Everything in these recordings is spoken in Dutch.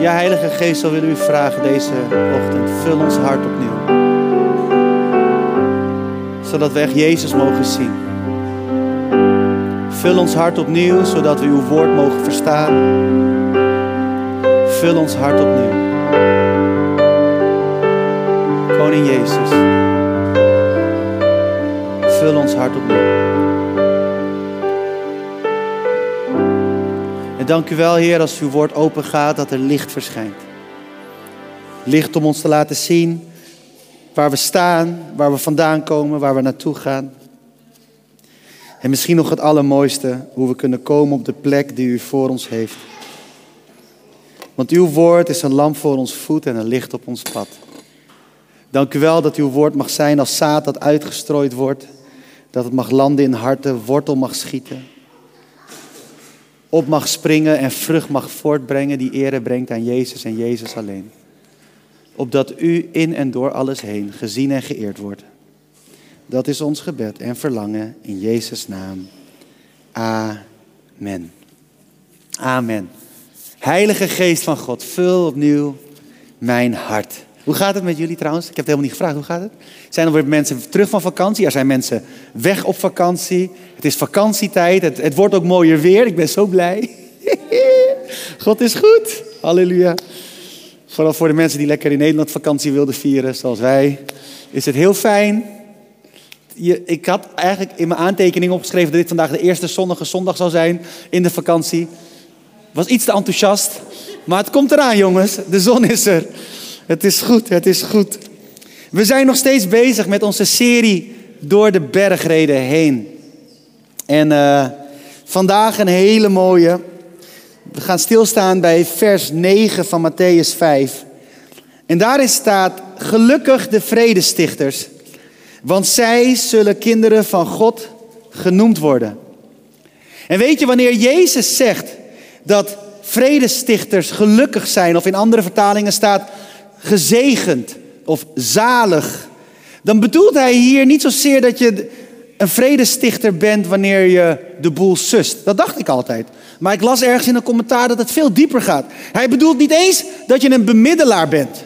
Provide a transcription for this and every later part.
Ja, Heilige Geest, zo willen we u vragen deze ochtend. Vul ons hart opnieuw. Zodat we echt Jezus mogen zien. Vul ons hart opnieuw, zodat we uw woord mogen verstaan. Vul ons hart opnieuw. Koning Jezus. Vul ons hart opnieuw. Dank u wel, Heer, als uw woord open gaat, dat er licht verschijnt. Licht om ons te laten zien waar we staan, waar we vandaan komen, waar we naartoe gaan. En misschien nog het allermooiste, hoe we kunnen komen op de plek die u voor ons heeft. Want uw woord is een lamp voor ons voet en een licht op ons pad. Dank u wel dat uw woord mag zijn als zaad dat uitgestrooid wordt. Dat het mag landen in harten, wortel mag schieten. Op mag springen en vrucht mag voortbrengen die ere brengt aan Jezus en Jezus alleen. Opdat u in en door alles heen gezien en geëerd wordt. Dat is ons gebed en verlangen in Jezus' naam. Amen. Amen. Heilige Geest van God, vul opnieuw mijn hart. Hoe gaat het met jullie trouwens? Ik heb het helemaal niet gevraagd. Hoe gaat het? Zijn er weer mensen terug van vakantie? Er zijn mensen weg op vakantie. Het is vakantietijd. Het, het wordt ook mooier weer. Ik ben zo blij. God is goed. Halleluja. Vooral voor de mensen die lekker in Nederland vakantie wilden vieren, zoals wij, is het heel fijn. Je, ik had eigenlijk in mijn aantekening opgeschreven dat dit vandaag de eerste zonnige zondag zou zijn in de vakantie. Was iets te enthousiast. Maar het komt eraan, jongens. De zon is er. Het is goed, het is goed. We zijn nog steeds bezig met onze serie door de bergreden heen. En uh, vandaag een hele mooie. We gaan stilstaan bij vers 9 van Matthäus 5. En daarin staat: Gelukkig de vredestichters, want zij zullen kinderen van God genoemd worden. En weet je, wanneer Jezus zegt dat vredestichters gelukkig zijn, of in andere vertalingen staat gezegend of zalig, dan bedoelt hij hier niet zozeer dat je een vredestichter bent wanneer je de boel sust. Dat dacht ik altijd. Maar ik las ergens in een commentaar dat het veel dieper gaat. Hij bedoelt niet eens dat je een bemiddelaar bent.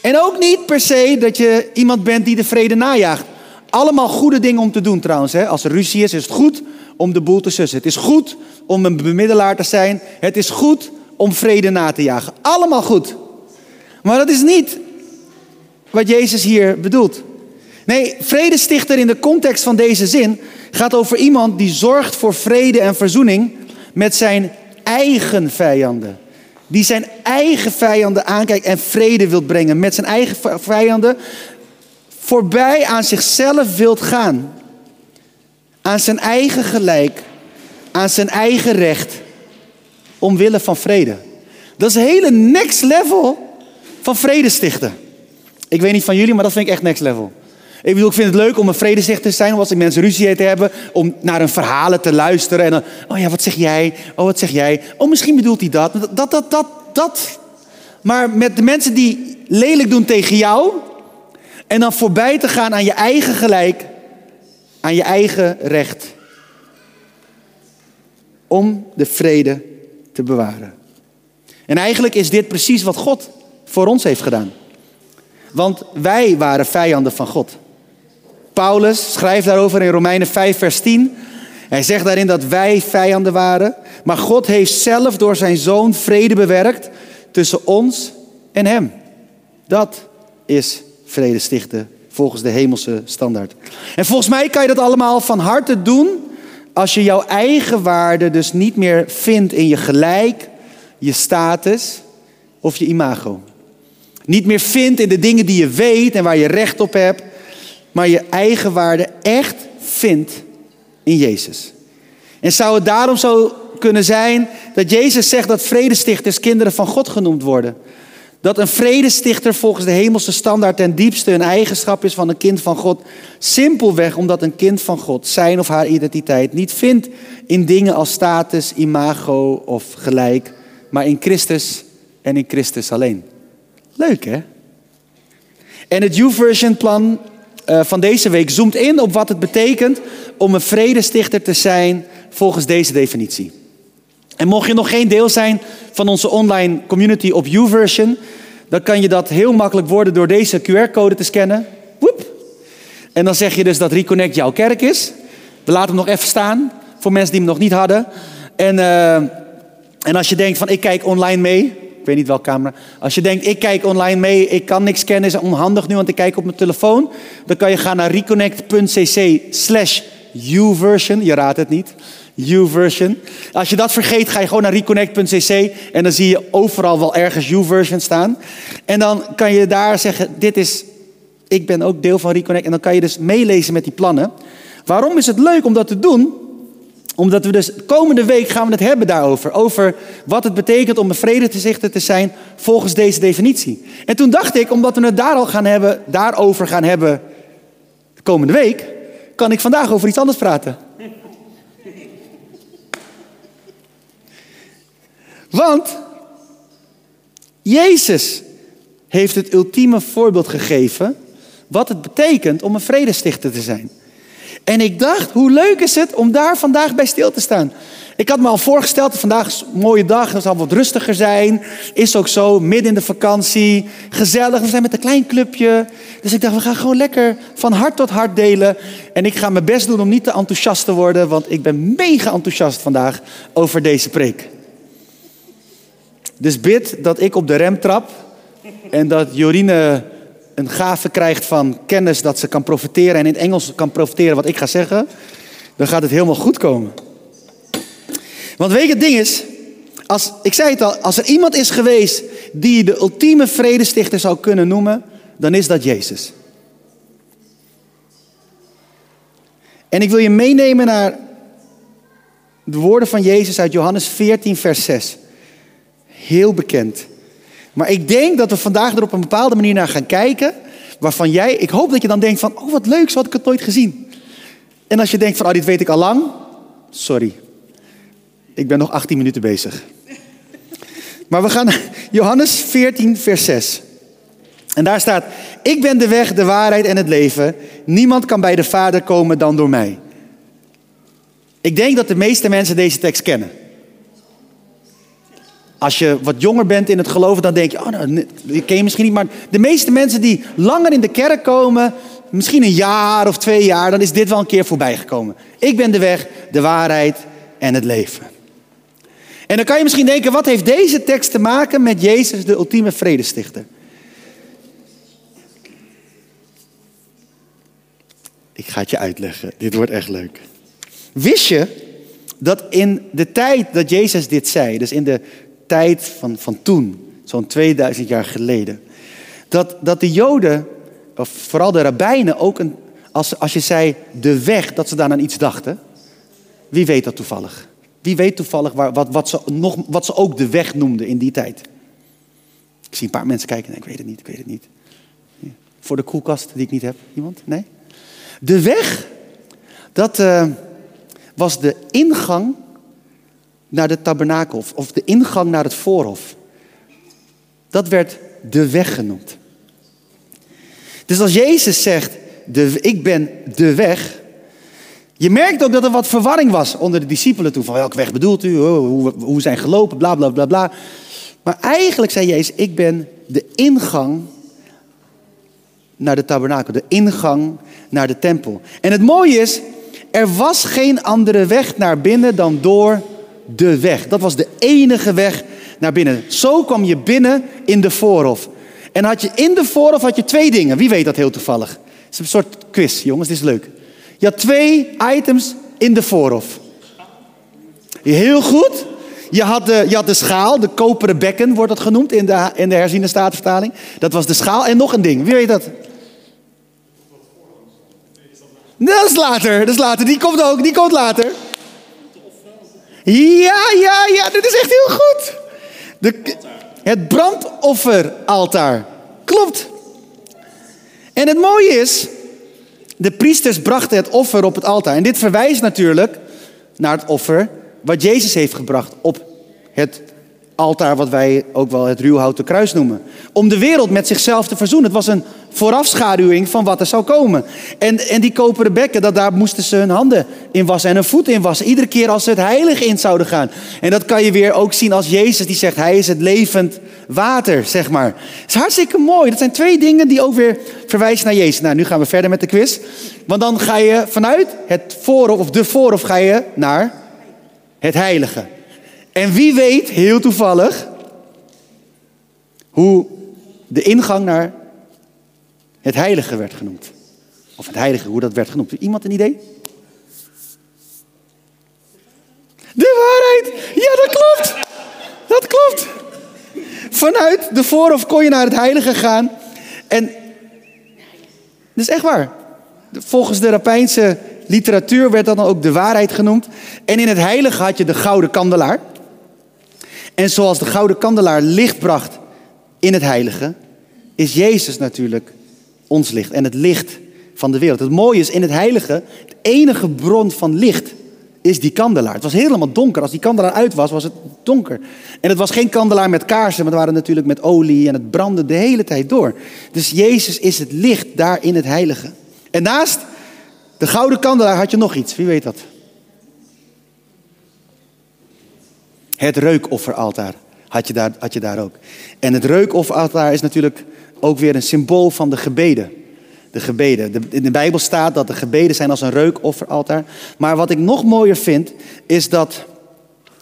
En ook niet per se dat je iemand bent die de vrede najaagt. Allemaal goede dingen om te doen trouwens. Hè? Als er ruzie is, is het goed om de boel te sussen. Het is goed om een bemiddelaar te zijn. Het is goed om vrede na te jagen. Allemaal goed. Maar dat is niet wat Jezus hier bedoelt. Nee, vredestichter in de context van deze zin gaat over iemand die zorgt voor vrede en verzoening met zijn eigen vijanden. Die zijn eigen vijanden aankijkt en vrede wilt brengen. Met zijn eigen vijanden voorbij aan zichzelf wilt gaan. Aan zijn eigen gelijk. Aan zijn eigen recht. Omwille van vrede. Dat is een hele next level van vrede stichten. Ik weet niet van jullie, maar dat vind ik echt next level. Ik bedoel, ik vind het leuk om een vredestichter te zijn, als ik mensen ruzie te hebben, om naar een verhalen te luisteren. En dan, oh ja, wat zeg jij? Oh, wat zeg jij? Oh, misschien bedoelt hij dat. Dat, dat, dat, dat. Maar met de mensen die lelijk doen tegen jou, en dan voorbij te gaan aan je eigen gelijk, aan je eigen recht. Om de vrede te bewaren. En eigenlijk is dit precies wat God voor ons heeft gedaan. Want wij waren vijanden van God. Paulus schrijft daarover in Romeinen 5, vers 10. Hij zegt daarin dat wij vijanden waren. Maar God heeft zelf door zijn zoon vrede bewerkt tussen ons en hem. Dat is vrede stichten volgens de hemelse standaard. En volgens mij kan je dat allemaal van harte doen als je jouw eigen waarde dus niet meer vindt in je gelijk, je status of je imago. Niet meer vindt in de dingen die je weet en waar je recht op hebt, maar je eigen waarde echt vindt in Jezus. En zou het daarom zo kunnen zijn dat Jezus zegt dat vredestichters kinderen van God genoemd worden? Dat een vredestichter volgens de hemelse standaard ten diepste een eigenschap is van een kind van God. Simpelweg omdat een kind van God zijn of haar identiteit niet vindt in dingen als status, imago of gelijk, maar in Christus en in Christus alleen. Leuk hè? En het YouVersion plan uh, van deze week zoomt in op wat het betekent om een vredestichter te zijn volgens deze definitie. En mocht je nog geen deel zijn van onze online community op YouVersion, dan kan je dat heel makkelijk worden door deze QR-code te scannen. Woep. En dan zeg je dus dat Reconnect jouw kerk is. We laten hem nog even staan voor mensen die hem nog niet hadden. En, uh, en als je denkt van ik kijk online mee, weet niet welke camera. Als je denkt ik kijk online mee, ik kan niks scannen, is onhandig nu, want ik kijk op mijn telefoon. Dan kan je gaan naar reconnect.cc slash uversion. Je raadt het niet. U-version. Als je dat vergeet, ga je gewoon naar reconnect.cc en dan zie je overal wel ergens U-version staan. En dan kan je daar zeggen, dit is, ik ben ook deel van Reconnect. En dan kan je dus meelezen met die plannen. Waarom is het leuk om dat te doen? Omdat we dus komende week gaan we het hebben daarover. Over wat het betekent om een vredezichter te zijn volgens deze definitie. En toen dacht ik, omdat we het daar al gaan hebben, daarover gaan hebben de komende week, kan ik vandaag over iets anders praten. Want Jezus heeft het ultieme voorbeeld gegeven wat het betekent om een vredestichter te zijn. En ik dacht, hoe leuk is het om daar vandaag bij stil te staan. Ik had me al voorgesteld, vandaag is een mooie dag, het zal wat rustiger zijn. Is ook zo, midden in de vakantie, gezellig. We zijn met een klein clubje. Dus ik dacht, we gaan gewoon lekker van hart tot hart delen. En ik ga mijn best doen om niet te enthousiast te worden, want ik ben mega enthousiast vandaag over deze preek. Dus bid dat ik op de rem trap en dat Jorine een gave krijgt van kennis dat ze kan profiteren en in Engels kan profiteren wat ik ga zeggen. Dan gaat het helemaal goed komen. Want weet je, het ding is, als, ik zei het al, als er iemand is geweest die de ultieme vredestichter zou kunnen noemen, dan is dat Jezus. En ik wil je meenemen naar de woorden van Jezus uit Johannes 14, vers 6 heel bekend. Maar ik denk dat we vandaag er op een bepaalde manier naar gaan kijken. Waarvan jij, ik hoop dat je dan denkt van, oh wat leuk, zo had ik het nooit gezien. En als je denkt van, oh dit weet ik al lang. Sorry, ik ben nog 18 minuten bezig. Maar we gaan Johannes 14, vers 6. En daar staat, ik ben de weg, de waarheid en het leven. Niemand kan bij de Vader komen dan door mij. Ik denk dat de meeste mensen deze tekst kennen. Als je wat jonger bent in het geloven, dan denk je, oh, nou, die ken je misschien niet. Maar de meeste mensen die langer in de kerk komen, misschien een jaar of twee jaar, dan is dit wel een keer voorbij gekomen. Ik ben de weg, de waarheid en het leven. En dan kan je misschien denken, wat heeft deze tekst te maken met Jezus, de ultieme vredestichter? Ik ga het je uitleggen. Dit wordt echt leuk. Wist je dat in de tijd dat Jezus dit zei, dus in de tijd van, van toen, zo'n 2000 jaar geleden. Dat, dat de Joden, of vooral de rabbijnen, ook een, als, als je zei de weg, dat ze daar aan iets dachten. Wie weet dat toevallig? Wie weet toevallig waar, wat, wat, ze nog, wat ze ook de weg noemden in die tijd? Ik zie een paar mensen kijken. Nee, ik weet het niet, ik weet het niet. Voor de koelkast die ik niet heb. Iemand? Nee? De weg, dat uh, was de ingang naar de tabernakel of de ingang naar het voorhof. Dat werd de weg genoemd. Dus als Jezus zegt, de, ik ben de weg. Je merkt ook dat er wat verwarring was onder de discipelen toen. Van welke weg bedoelt u? Hoe, hoe zijn gelopen? Bla bla bla bla. Maar eigenlijk zei Jezus, ik ben de ingang naar de tabernakel. De ingang naar de tempel. En het mooie is, er was geen andere weg naar binnen dan door de weg. Dat was de enige weg naar binnen. Zo kwam je binnen in de voorhof. En had je in de voorhof had je twee dingen. Wie weet dat heel toevallig? Het is een soort quiz, jongens, dit is leuk. Je had twee items in de voorhof. Heel goed. Je had, de, je had de schaal, de koperen bekken wordt dat genoemd in de, in de herziene statenvertaling. Dat was de schaal. En nog een ding. Wie weet dat? Dat is later, dat is later. Die komt ook, die komt later. Ja, ja, ja, dit is echt heel goed. De, het brandofferaltaar. Klopt. En het mooie is, de priesters brachten het offer op het altaar. En dit verwijst natuurlijk naar het offer wat Jezus heeft gebracht op het altaar, wat wij ook wel het ruwhouten kruis noemen. Om de wereld met zichzelf te verzoenen. Het was een voorafschaduwing van wat er zou komen. En, en die koperen bekken, dat, daar moesten ze hun handen in wassen en hun voeten in wassen. Iedere keer als ze het heilige in zouden gaan. En dat kan je weer ook zien als Jezus die zegt, hij is het levend water, zeg maar. Het is hartstikke mooi. Dat zijn twee dingen die ook weer verwijzen naar Jezus. Nou, nu gaan we verder met de quiz. Want dan ga je vanuit het voorhof of de voorhof ga je naar het heilige. En wie weet, heel toevallig, hoe de ingang naar het heilige werd genoemd. Of het heilige, hoe dat werd genoemd. Iemand een idee? De waarheid! Ja, dat klopt! Dat klopt! Vanuit de voorhof kon je naar het heilige gaan. En dat is echt waar. Volgens de Rapijnse literatuur werd dat dan ook de waarheid genoemd. En in het heilige had je de gouden kandelaar. En zoals de gouden kandelaar licht bracht in het heilige, is Jezus natuurlijk ons licht en het licht van de wereld. Het mooie is in het heilige, het enige bron van licht is die kandelaar. Het was helemaal donker. Als die kandelaar uit was, was het donker. En het was geen kandelaar met kaarsen, maar het waren natuurlijk met olie en het brandde de hele tijd door. Dus Jezus is het licht daar in het heilige. En naast de gouden kandelaar had je nog iets. Wie weet dat? Het reukofferaltaar had je daar, had je daar ook. En het reukofferaltaar is natuurlijk ook weer een symbool van de gebeden. De gebeden. De, in de Bijbel staat dat de gebeden zijn als een reukofferaltaar. Maar wat ik nog mooier vind, is dat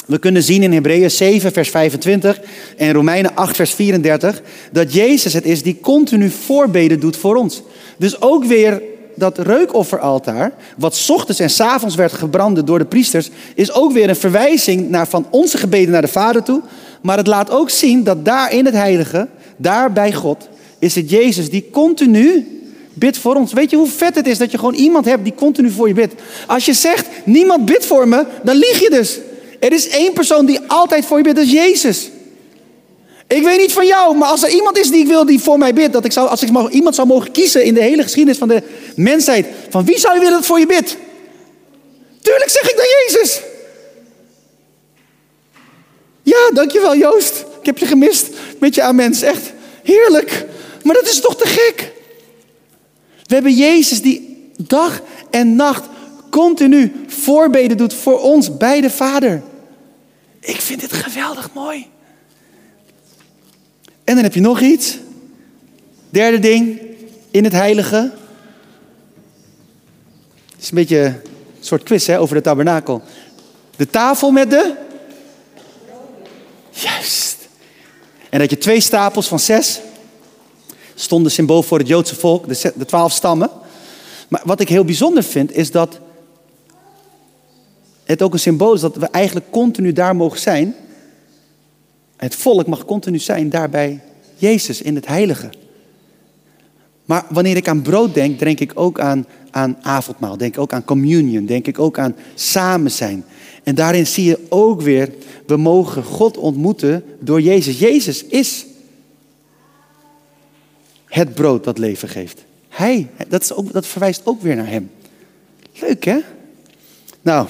we kunnen zien in Hebreeën 7, vers 25 en Romeinen 8, vers 34, dat Jezus het is die continu voorbeden doet voor ons. Dus ook weer dat reukofferaltaar, wat ochtends en avonds werd gebranden door de priesters, is ook weer een verwijzing naar van onze gebeden naar de Vader toe. Maar het laat ook zien dat daar in het heilige, daar bij God, is het Jezus die continu bidt voor ons. Weet je hoe vet het is dat je gewoon iemand hebt die continu voor je bidt? Als je zegt, niemand bidt voor me, dan lieg je dus. Er is één persoon die altijd voor je bidt, dat is Jezus. Ik weet niet van jou, maar als er iemand is die ik wil die voor mij bidt, dat ik zou, als ik iemand zou mogen kiezen in de hele geschiedenis van de mensheid, van wie zou je willen dat voor je bidt? Tuurlijk zeg ik dan Jezus. Ja, dankjewel Joost. Ik heb je gemist met je mens. Echt heerlijk. Maar dat is toch te gek? We hebben Jezus die dag en nacht continu voorbeden doet voor ons bij de Vader. Ik vind dit geweldig mooi. En dan heb je nog iets. Derde ding in het heilige. Het is een beetje een soort quiz hè, over de tabernakel. De tafel met de. Juist. En dat je twee stapels van zes stonden symbool voor het Joodse volk, de, twaalf stammen. Maar wat ik heel bijzonder vind, is dat het ook een symbool is dat we eigenlijk continu daar mogen zijn. Het volk mag continu zijn daarbij Jezus in het heilige. Maar wanneer ik aan brood denk, denk ik ook aan, aan avondmaal. Denk ik ook aan communion. Denk ik ook aan samen zijn. En daarin zie je ook weer, we mogen God ontmoeten door Jezus. Jezus is het brood dat leven geeft. Hij, dat, is ook, dat verwijst ook weer naar hem. Leuk hè? Nou,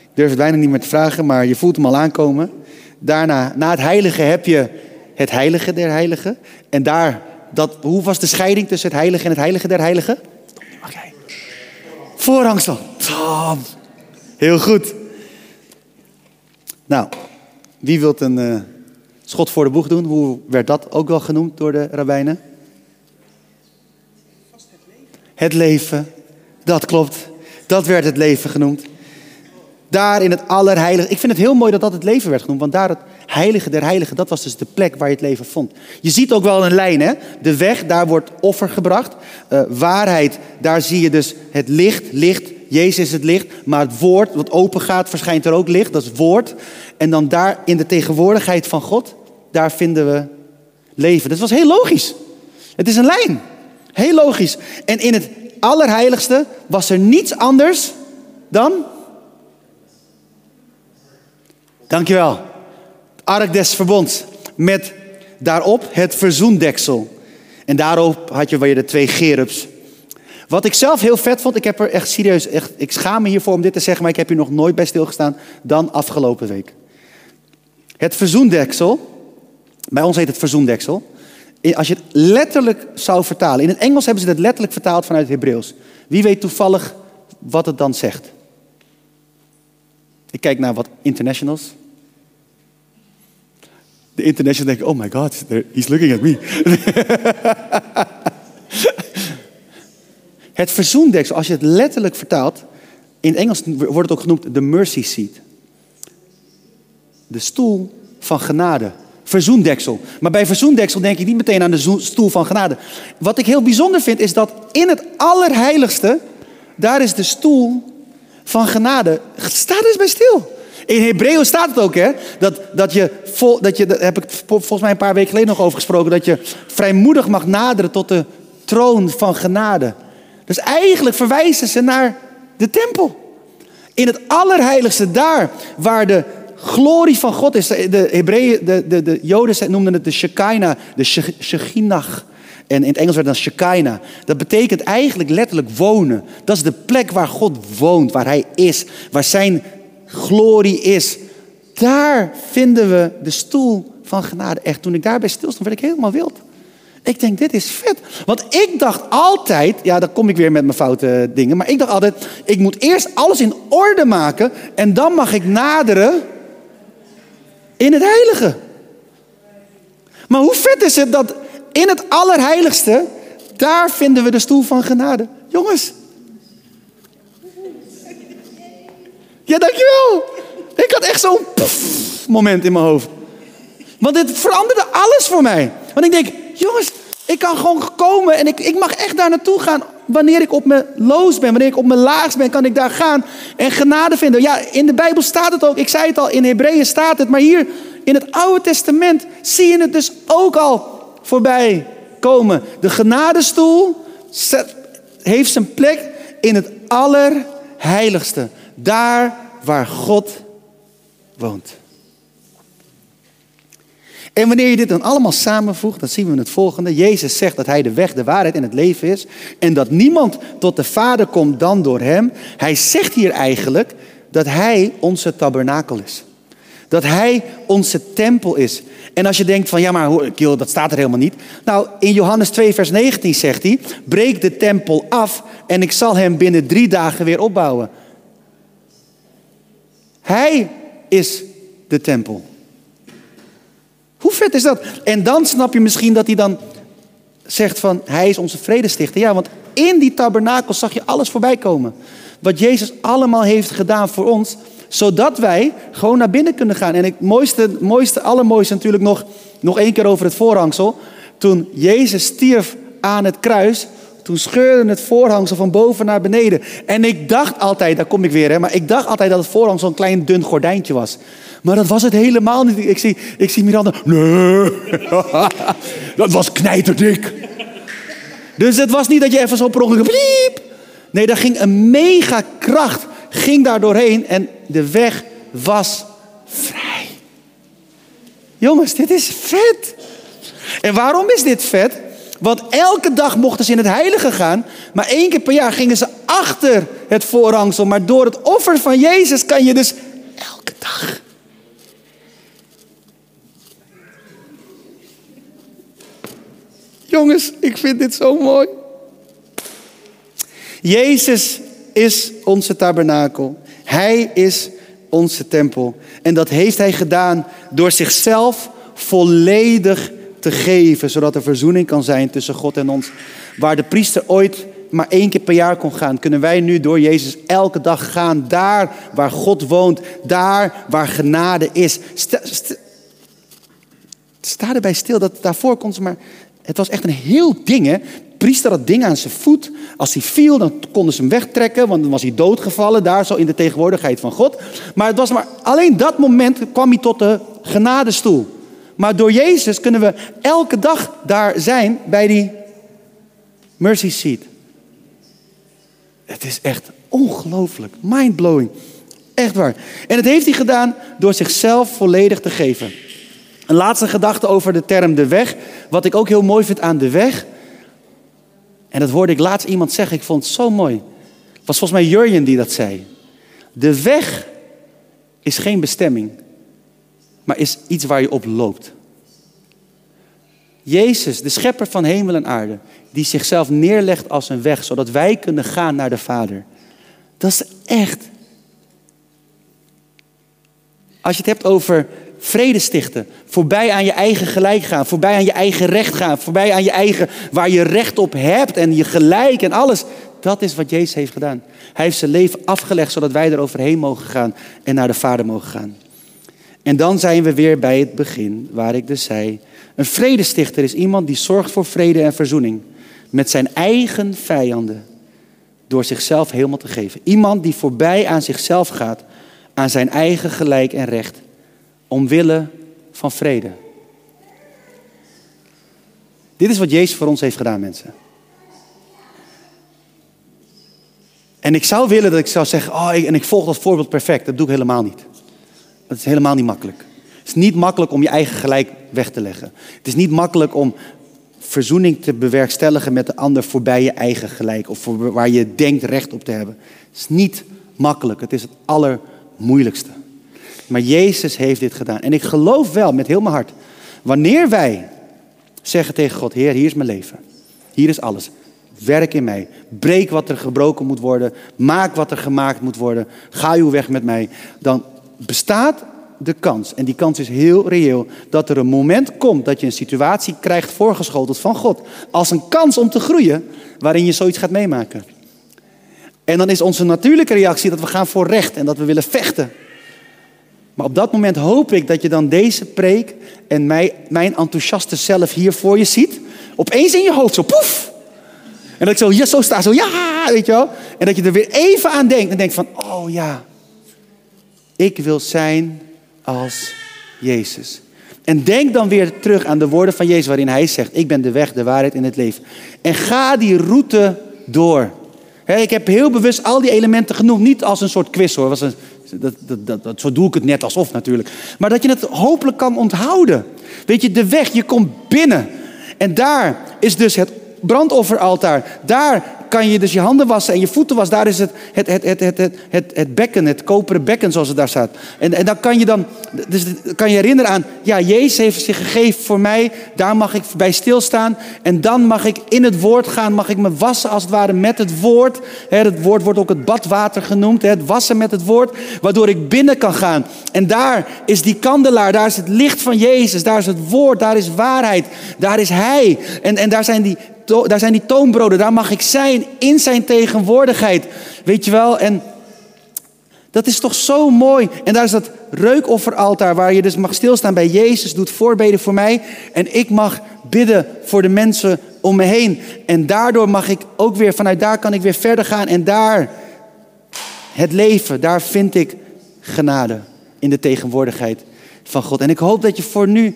ik durf het bijna niet meer te vragen, maar je voelt hem al aankomen. Daarna, na het heilige heb je het heilige der heiligen. En daar, dat, hoe was de scheiding tussen het heilige en het heilige der heiligen? Oké. Voorhangsel. Heel goed. Nou, wie wilt een uh, schot voor de boeg doen? Hoe werd dat ook wel genoemd door de rabbijnen? Het leven. Dat klopt. Dat werd het leven genoemd. Daar in het allerheilige. Ik vind het heel mooi dat dat het leven werd genoemd. Want daar het heilige der heiligen, dat was dus de plek waar je het leven vond. Je ziet ook wel een lijn, hè? De weg, daar wordt offer gebracht. Uh, waarheid, daar zie je dus het licht. Licht, Jezus is het licht. Maar het woord, wat open gaat, verschijnt er ook licht. Dat is woord. En dan daar in de tegenwoordigheid van God, daar vinden we leven. Dat was heel logisch. Het is een lijn. Heel logisch. En in het allerheiligste was er niets anders dan. Dankjewel. Het ark des verbonds. Met daarop het verzoendeksel. En daarop had je weer de twee gerubs. Wat ik zelf heel vet vond, ik heb er echt serieus, echt, ik schaam me hiervoor om dit te zeggen, maar ik heb hier nog nooit bij stilgestaan dan afgelopen week. Het verzoendeksel, bij ons heet het verzoendeksel, als je het letterlijk zou vertalen. In het Engels hebben ze het letterlijk vertaald vanuit het Hebreeuws. Wie weet toevallig wat het dan zegt? Ik kijk naar wat internationals. De internationals denken, oh my god, he's looking at me. het verzoendeksel, als je het letterlijk vertaalt, in het Engels wordt het ook genoemd de mercy seat. De stoel van genade. Verzoendeksel. Maar bij verzoendeksel denk ik niet meteen aan de stoel van genade. Wat ik heel bijzonder vind is dat in het allerheiligste, daar is de stoel van genade. Sta er eens bij stil. In Hebreeuw staat het ook, hè? Dat, dat je, vol, dat je, daar heb ik volgens mij een paar weken geleden nog over gesproken, dat je vrijmoedig mag naderen tot de troon van genade. Dus eigenlijk verwijzen ze naar de tempel. In het allerheiligste, daar waar de glorie van God is. De Hebreeën, de, de, de Joden noemden het de Shekinah, de Shechinach. En in het Engels werd dan Shekinah. Dat betekent eigenlijk letterlijk wonen. Dat is de plek waar God woont, waar Hij is, waar Zijn glorie is. Daar vinden we de stoel van genade. Echt, toen ik daarbij stilstond, werd ik helemaal wild. Ik denk, dit is vet. Want ik dacht altijd, ja, dan kom ik weer met mijn foute dingen. Maar ik dacht altijd, ik moet eerst alles in orde maken. En dan mag ik naderen in het heilige. Maar hoe vet is het dat in het allerheiligste, daar vinden we de stoel van genade. Jongens. Ja, dankjewel. Ik had echt zo'n moment in mijn hoofd. Want dit veranderde alles voor mij. Want ik denk, jongens, ik kan gewoon komen en ik, ik mag echt daar naartoe gaan. Wanneer ik op mijn loos ben, wanneer ik op mijn laagst ben, kan ik daar gaan en genade vinden. Ja, in de Bijbel staat het ook. Ik zei het al, in Hebreeën staat het. Maar hier in het Oude Testament zie je het dus ook al voorbij komen. De genadestoel heeft zijn plek in het allerheiligste. Daar waar God woont. En wanneer je dit dan allemaal samenvoegt, dan zien we het volgende. Jezus zegt dat Hij de weg, de waarheid en het leven is. En dat niemand tot de Vader komt dan door Hem. Hij zegt hier eigenlijk dat Hij onze tabernakel is. Dat Hij onze tempel is. En als je denkt van ja, maar dat staat er helemaal niet. Nou, in Johannes 2, vers 19 zegt hij: Breek de tempel af en ik zal hem binnen drie dagen weer opbouwen. Hij is de tempel. Vet is dat? En dan snap je misschien dat hij dan zegt van hij is onze vredestichter. Ja, want in die tabernakel zag je alles voorbij komen. Wat Jezus allemaal heeft gedaan voor ons, zodat wij gewoon naar binnen kunnen gaan. En het mooiste, mooiste, allermooiste natuurlijk nog, nog één keer over het voorhangsel. Toen Jezus stierf aan het kruis, toen scheurde het voorhangsel van boven naar beneden. En ik dacht altijd, daar kom ik weer, hè, maar ik dacht altijd dat het voorhangsel een klein dun gordijntje was. Maar dat was het helemaal niet. Ik zie, ik zie Miranda, nee, dat was knijterdik. Dus het was niet dat je even zo per ongeluk, Nee, daar ging een mega kracht, ging daar doorheen en de weg was vrij. Jongens, dit is vet. En waarom is dit vet? Want elke dag mochten ze in het heilige gaan, maar één keer per jaar gingen ze achter het voorhangsel. Maar door het offer van Jezus kan je dus elke dag. Jongens, ik vind dit zo mooi. Jezus is onze tabernakel. Hij is onze tempel. En dat heeft hij gedaan door zichzelf volledig te geven, zodat er verzoening kan zijn tussen God en ons. Waar de priester ooit maar één keer per jaar kon gaan, kunnen wij nu door Jezus elke dag gaan. Daar waar God woont, daar waar genade is. Sta, sta erbij stil dat daarvoor ze maar. Het was echt een heel ding, hè? priester had dingen aan zijn voet. Als hij viel, dan konden ze hem wegtrekken, want dan was hij doodgevallen, daar zo in de tegenwoordigheid van God. Maar het was maar alleen dat moment kwam hij tot de genadestoel. Maar door Jezus kunnen we elke dag daar zijn bij die mercy seat. Het is echt ongelooflijk, mindblowing. Echt waar. En het heeft hij gedaan door zichzelf volledig te geven. Een laatste gedachte over de term de weg. Wat ik ook heel mooi vind aan de weg. En dat hoorde ik laatst iemand zeggen, ik vond het zo mooi. Het was volgens mij Jurjen die dat zei. De weg is geen bestemming maar is iets waar je op loopt. Jezus, de schepper van hemel en aarde, die zichzelf neerlegt als een weg, zodat wij kunnen gaan naar de Vader. Dat is echt. Als je het hebt over vrede stichten, voorbij aan je eigen gelijk gaan, voorbij aan je eigen recht gaan, voorbij aan je eigen waar je recht op hebt en je gelijk en alles. Dat is wat Jezus heeft gedaan. Hij heeft zijn leven afgelegd zodat wij er overheen mogen gaan en naar de Vader mogen gaan. En dan zijn we weer bij het begin, waar ik dus zei: een vredestichter is iemand die zorgt voor vrede en verzoening met zijn eigen vijanden door zichzelf helemaal te geven. Iemand die voorbij aan zichzelf gaat, aan zijn eigen gelijk en recht, omwille van vrede. Dit is wat Jezus voor ons heeft gedaan, mensen. En ik zou willen dat ik zou zeggen, oh, en ik volg dat voorbeeld perfect. Dat doe ik helemaal niet. Dat is helemaal niet makkelijk. Het is niet makkelijk om je eigen gelijk weg te leggen. Het is niet makkelijk om verzoening te bewerkstelligen met de ander voorbij je eigen gelijk. Of voor waar je denkt recht op te hebben. Het is niet makkelijk. Het is het allermoeilijkste. Maar Jezus heeft dit gedaan. En ik geloof wel met heel mijn hart. Wanneer wij zeggen tegen God: Heer, hier is mijn leven. Hier is alles. Werk in mij. Breek wat er gebroken moet worden. Maak wat er gemaakt moet worden. Ga uw weg met mij. Dan bestaat de kans, en die kans is heel reëel, dat er een moment komt dat je een situatie krijgt voorgeschoteld van God. Als een kans om te groeien, waarin je zoiets gaat meemaken. En dan is onze natuurlijke reactie dat we gaan voor recht en dat we willen vechten. Maar op dat moment hoop ik dat je dan deze preek en mij, mijn enthousiaste zelf hier voor je ziet. Opeens in je hoofd, zo poef. En dat ik zo hier zo sta, zo ja, weet je wel. En dat je er weer even aan denkt en denkt van, oh ja, ik wil zijn als Jezus. En denk dan weer terug aan de woorden van Jezus waarin hij zegt, ik ben de weg, de waarheid en het leven. En ga die route door. ik heb heel bewust al die elementen genoemd, niet als een soort quiz hoor. Was een, dat, dat, dat, zo doe ik het net alsof natuurlijk. Maar dat je het hopelijk kan onthouden. Weet je, de weg, je komt binnen. En daar is dus het brandofferaltaar. Daar kan je dus je handen wassen en je voeten wassen. Daar is het, het, het, het, het, het, het, bekken, het koperen bekken zoals het daar staat. En, en dan kan je dan, dus kan je herinneren aan, ja, Jezus heeft zich gegeven voor mij. Daar mag ik bij stilstaan. En dan mag ik in het woord gaan, mag ik me wassen als het ware met het woord. Het woord wordt ook het badwater genoemd, het wassen met het woord. Waardoor ik binnen kan gaan. En daar is die kandelaar, daar is het licht van Jezus. Daar is het woord, daar is waarheid. Daar is Hij. En, en daar zijn die, daar zijn die toonbroden, daar mag ik zijn in zijn tegenwoordigheid. Weet je wel? En dat is toch zo mooi. En daar is dat reukofferaltaar waar je dus mag stilstaan bij Jezus, doet voorbeden voor mij. En ik mag bidden voor de mensen om me heen. En daardoor mag ik ook weer, vanuit daar kan ik weer verder gaan. En daar, het leven, daar vind ik genade in de tegenwoordigheid van God. En ik hoop dat je voor nu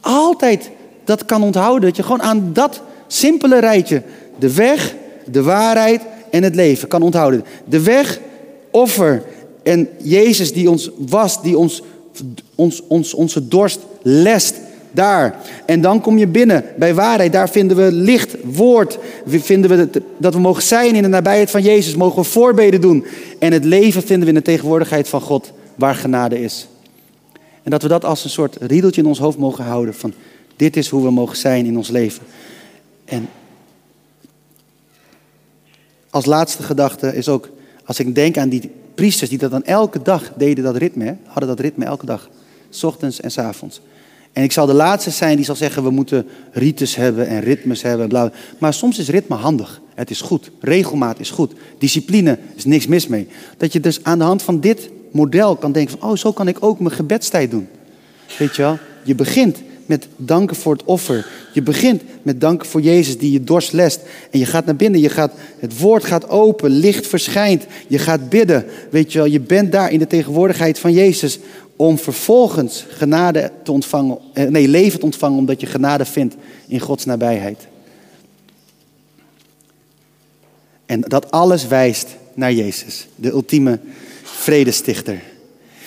altijd dat kan onthouden. Dat je gewoon aan dat simpele rijtje. De weg, de waarheid en het leven kan onthouden. De weg, offer en Jezus die ons was, die ons, ons, ons, onze dorst lest. Daar. En dan kom je binnen bij waarheid. Daar vinden we licht, woord. Vinden we dat we mogen zijn in de nabijheid van Jezus. Mogen we voorbeden doen. En het leven vinden we in de tegenwoordigheid van God, waar genade is. En dat we dat als een soort riedeltje in ons hoofd mogen houden. Van dit is hoe we mogen zijn in ons leven. En als laatste gedachte is ook, als ik denk aan die priesters die dat dan elke dag deden, dat ritme, hadden dat ritme elke dag, s ochtends en s avonds. En ik zal de laatste zijn die zal zeggen, we moeten rites hebben en ritmes hebben. Bla. Maar soms is ritme handig. Het is goed. Regelmaat is goed. Discipline is niks mis mee. Dat je dus aan de hand van dit model kan denken van, oh, zo kan ik ook mijn gebedstijd doen. Weet je wel? Je begint met danken voor het offer. Je begint met danken voor Jezus die je dorst lest. En je gaat naar binnen, je gaat, het woord gaat open, licht verschijnt. Je gaat bidden. Weet je wel, je bent daar in de tegenwoordigheid van Jezus. Om vervolgens genade te ontvangen, eh, nee, leven te ontvangen, omdat je genade vindt in Gods nabijheid. En dat alles wijst naar Jezus, de ultieme vredestichter.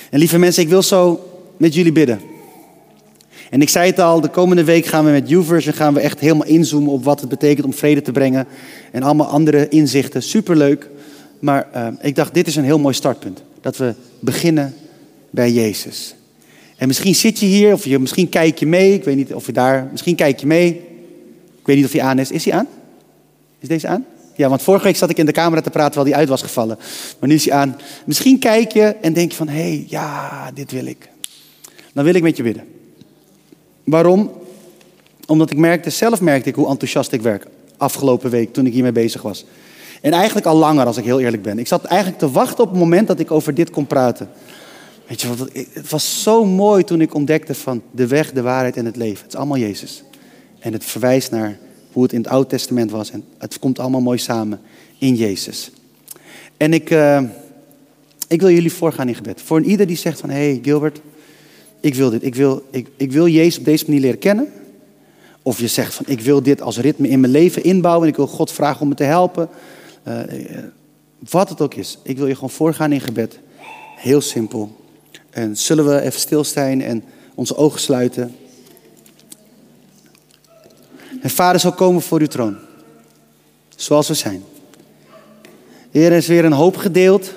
En lieve mensen, ik wil zo met jullie bidden. En ik zei het al, de komende week gaan we met YouVersion gaan we echt helemaal inzoomen op wat het betekent om vrede te brengen. En allemaal andere inzichten. Superleuk. Maar uh, ik dacht, dit is een heel mooi startpunt. Dat we beginnen bij Jezus. En misschien zit je hier, of je, misschien kijk je mee. Ik weet niet of je daar, misschien kijk je mee. Ik weet niet of hij aan is. Is hij aan? Is deze aan? Ja, want vorige week zat ik in de camera te praten terwijl die uit was gevallen. Maar nu is hij aan. Misschien kijk je en denk je van, hé, hey, ja, dit wil ik. Dan wil ik met je bidden. Waarom? Omdat ik merkte, zelf merkte ik hoe enthousiast ik werk. Afgelopen week, toen ik hiermee bezig was. En eigenlijk al langer, als ik heel eerlijk ben. Ik zat eigenlijk te wachten op het moment dat ik over dit kon praten. Weet je het was zo mooi toen ik ontdekte van de weg, de waarheid en het leven. Het is allemaal Jezus. En het verwijst naar hoe het in het Oude Testament was. En het komt allemaal mooi samen in Jezus. En ik, uh, ik wil jullie voorgaan in gebed. Voor een ieder die zegt van, hé hey Gilbert, ik wil dit. Ik wil, ik, ik wil Jezus op deze manier leren kennen. Of je zegt van, ik wil dit als ritme in mijn leven inbouwen. En ik wil God vragen om me te helpen. Uh, wat het ook is. Ik wil je gewoon voorgaan in gebed. Heel simpel. En zullen we even stilstaan en onze ogen sluiten. En vader zal komen voor uw troon. Zoals we zijn. Heer, er is weer een hoop gedeeld.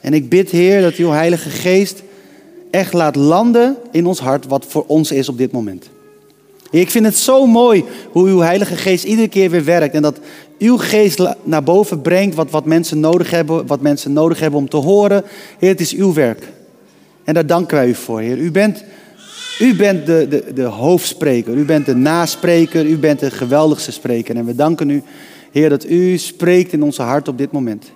En ik bid, Heer, dat uw Heilige Geest echt laat landen in ons hart wat voor ons is op dit moment. Ik vind het zo mooi hoe uw Heilige Geest iedere keer weer werkt. En dat uw geest naar boven brengt wat, wat mensen nodig hebben, wat mensen nodig hebben om te horen. Heer, het is uw werk. En daar danken wij u voor, Heer. U bent, u bent de, de, de hoofdspreker, u bent de naspreker, u bent de geweldigste spreker. En we danken u, Heer, dat u spreekt in onze hart op dit moment.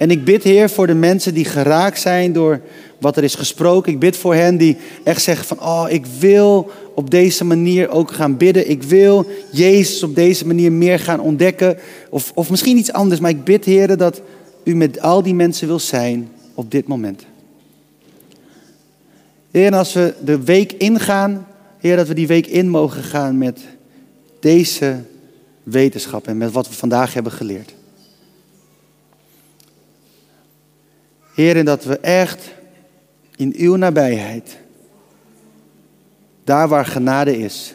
En ik bid, Heer, voor de mensen die geraakt zijn door wat er is gesproken. Ik bid voor hen die echt zeggen van, oh, ik wil op deze manier ook gaan bidden. Ik wil Jezus op deze manier meer gaan ontdekken. Of, of misschien iets anders, maar ik bid, Heer, dat u met al die mensen wil zijn op dit moment. Heer, als we de week ingaan, Heer, dat we die week in mogen gaan met deze wetenschap en met wat we vandaag hebben geleerd. Heer, dat we echt in uw nabijheid, daar waar genade is,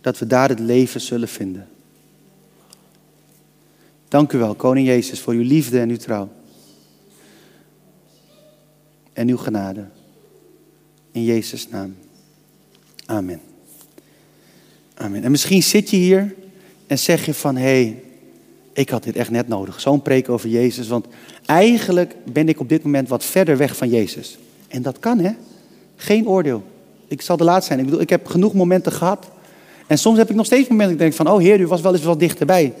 dat we daar het leven zullen vinden. Dank u wel, Koning Jezus, voor uw liefde en uw trouw. En uw genade. In Jezus' naam. Amen. Amen. En misschien zit je hier en zeg je van, hé, hey, ik had dit echt net nodig. Zo'n preek over Jezus, want eigenlijk ben ik op dit moment wat verder weg van Jezus. En dat kan, hè? Geen oordeel. Ik zal de laatste zijn. Ik bedoel, ik heb genoeg momenten gehad. En soms heb ik nog steeds momenten dat ik denk van, oh Heer, u was wel eens wat dichterbij.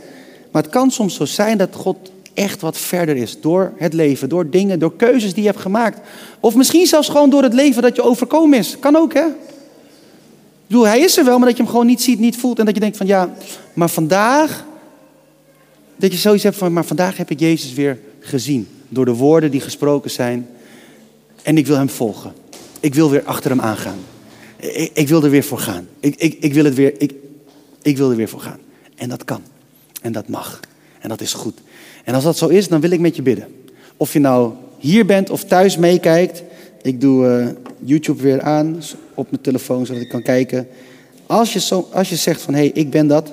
Maar het kan soms zo zijn dat God echt wat verder is. Door het leven, door dingen, door keuzes die je hebt gemaakt. Of misschien zelfs gewoon door het leven dat je overkomen is. Kan ook, hè? Ik bedoel, hij is er wel, maar dat je hem gewoon niet ziet, niet voelt. En dat je denkt van, ja, maar vandaag... Dat je zoiets hebt van, maar vandaag heb ik Jezus weer gezien. Door de woorden die gesproken zijn. En ik wil hem volgen. Ik wil weer achter hem aangaan. Ik, ik wil er weer voor gaan. Ik, ik, ik, wil het weer, ik, ik wil er weer voor gaan. En dat kan. En dat mag. En dat is goed. En als dat zo is, dan wil ik met je bidden. Of je nou hier bent of thuis meekijkt. Ik doe uh, YouTube weer aan op mijn telefoon, zodat ik kan kijken. Als je, zo, als je zegt van, hé, hey, ik ben dat.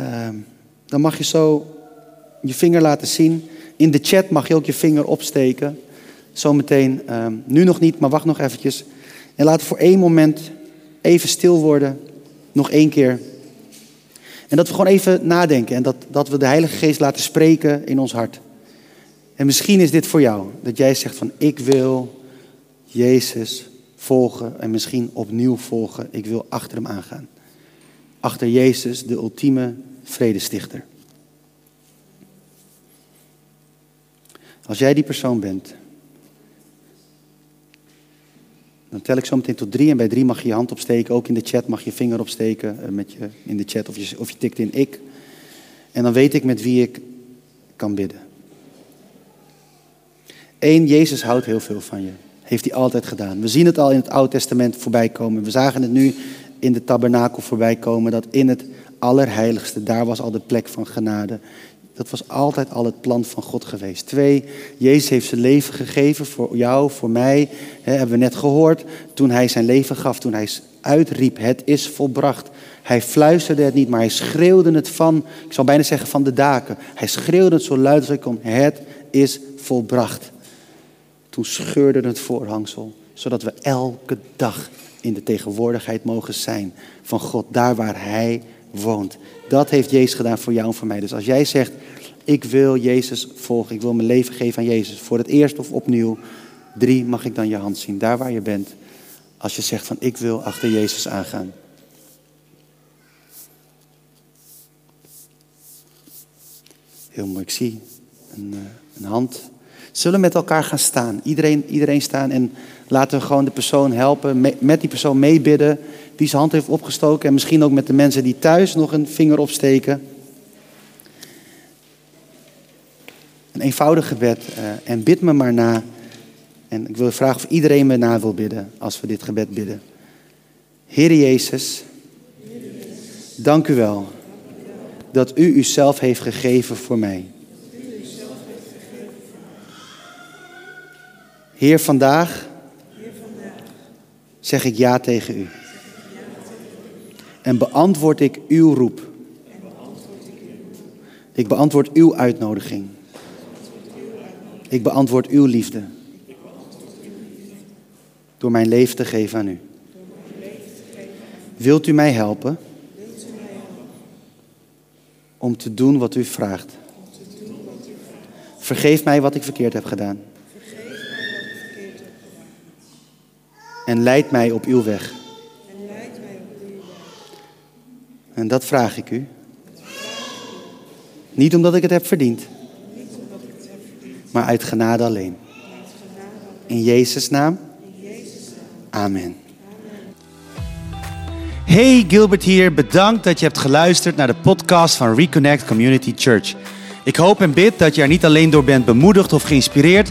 Uh, dan mag je zo je vinger laten zien. In de chat mag je ook je vinger opsteken. Zometeen, uh, nu nog niet, maar wacht nog eventjes. En laat voor één moment even stil worden. Nog één keer. En dat we gewoon even nadenken en dat, dat we de Heilige Geest laten spreken in ons hart. En misschien is dit voor jou, dat jij zegt van ik wil Jezus volgen en misschien opnieuw volgen. Ik wil achter hem aangaan. Achter Jezus, de ultieme vredestichter. Als jij die persoon bent, dan tel ik zo meteen tot drie en bij drie mag je je hand opsteken. Ook in de chat mag je vinger opsteken eh, met je, in de chat of je, of je tikt in ik. En dan weet ik met wie ik kan bidden. Eén, Jezus houdt heel veel van je. Heeft hij altijd gedaan. We zien het al in het Oude Testament voorbij komen. We zagen het nu in de tabernakel voorbij komen. Dat in het allerheiligste, daar was al de plek van genade. Dat was altijd al het plan van God geweest. Twee, Jezus heeft zijn leven gegeven voor jou, voor mij. Hebben we net gehoord. Toen hij zijn leven gaf, toen hij uitriep, het is volbracht. Hij fluisterde het niet, maar hij schreeuwde het van, ik zal bijna zeggen van de daken. Hij schreeuwde het zo luid als hij kon, het is volbracht. Toen scheurde het voorhangsel, zodat we elke dag in de tegenwoordigheid mogen zijn van God, daar waar Hij woont. Dat heeft Jezus gedaan voor jou en voor mij. Dus als jij zegt, ik wil Jezus volgen, ik wil mijn leven geven aan Jezus, voor het eerst of opnieuw, drie mag ik dan je hand zien, daar waar je bent. Als je zegt van, ik wil achter Jezus aangaan. Heel mooi, ik zie een, eh, een hand. Zullen we met elkaar gaan staan? Iedereen, iedereen staan en laten we gewoon de persoon helpen, met die persoon meebidden die zijn hand heeft opgestoken. En misschien ook met de mensen die thuis nog een vinger opsteken. Een eenvoudig gebed uh, en bid me maar na. En ik wil vragen of iedereen me na wil bidden als we dit gebed bidden. Heer Jezus, dank u wel dat u uzelf heeft gegeven voor mij. Heer, vandaag zeg ik ja tegen u. En beantwoord ik uw roep. Ik beantwoord uw uitnodiging. Ik beantwoord uw liefde. Door mijn leven te geven aan u. Wilt u mij helpen? Om te doen wat u vraagt. Vergeef mij wat ik verkeerd heb gedaan. En leid mij op uw weg. En dat vraag ik u. Niet omdat ik het heb verdiend, maar uit genade alleen. In Jezus' naam. Amen. Hey Gilbert hier, bedankt dat je hebt geluisterd naar de podcast van Reconnect Community Church. Ik hoop en bid dat je er niet alleen door bent bemoedigd of geïnspireerd,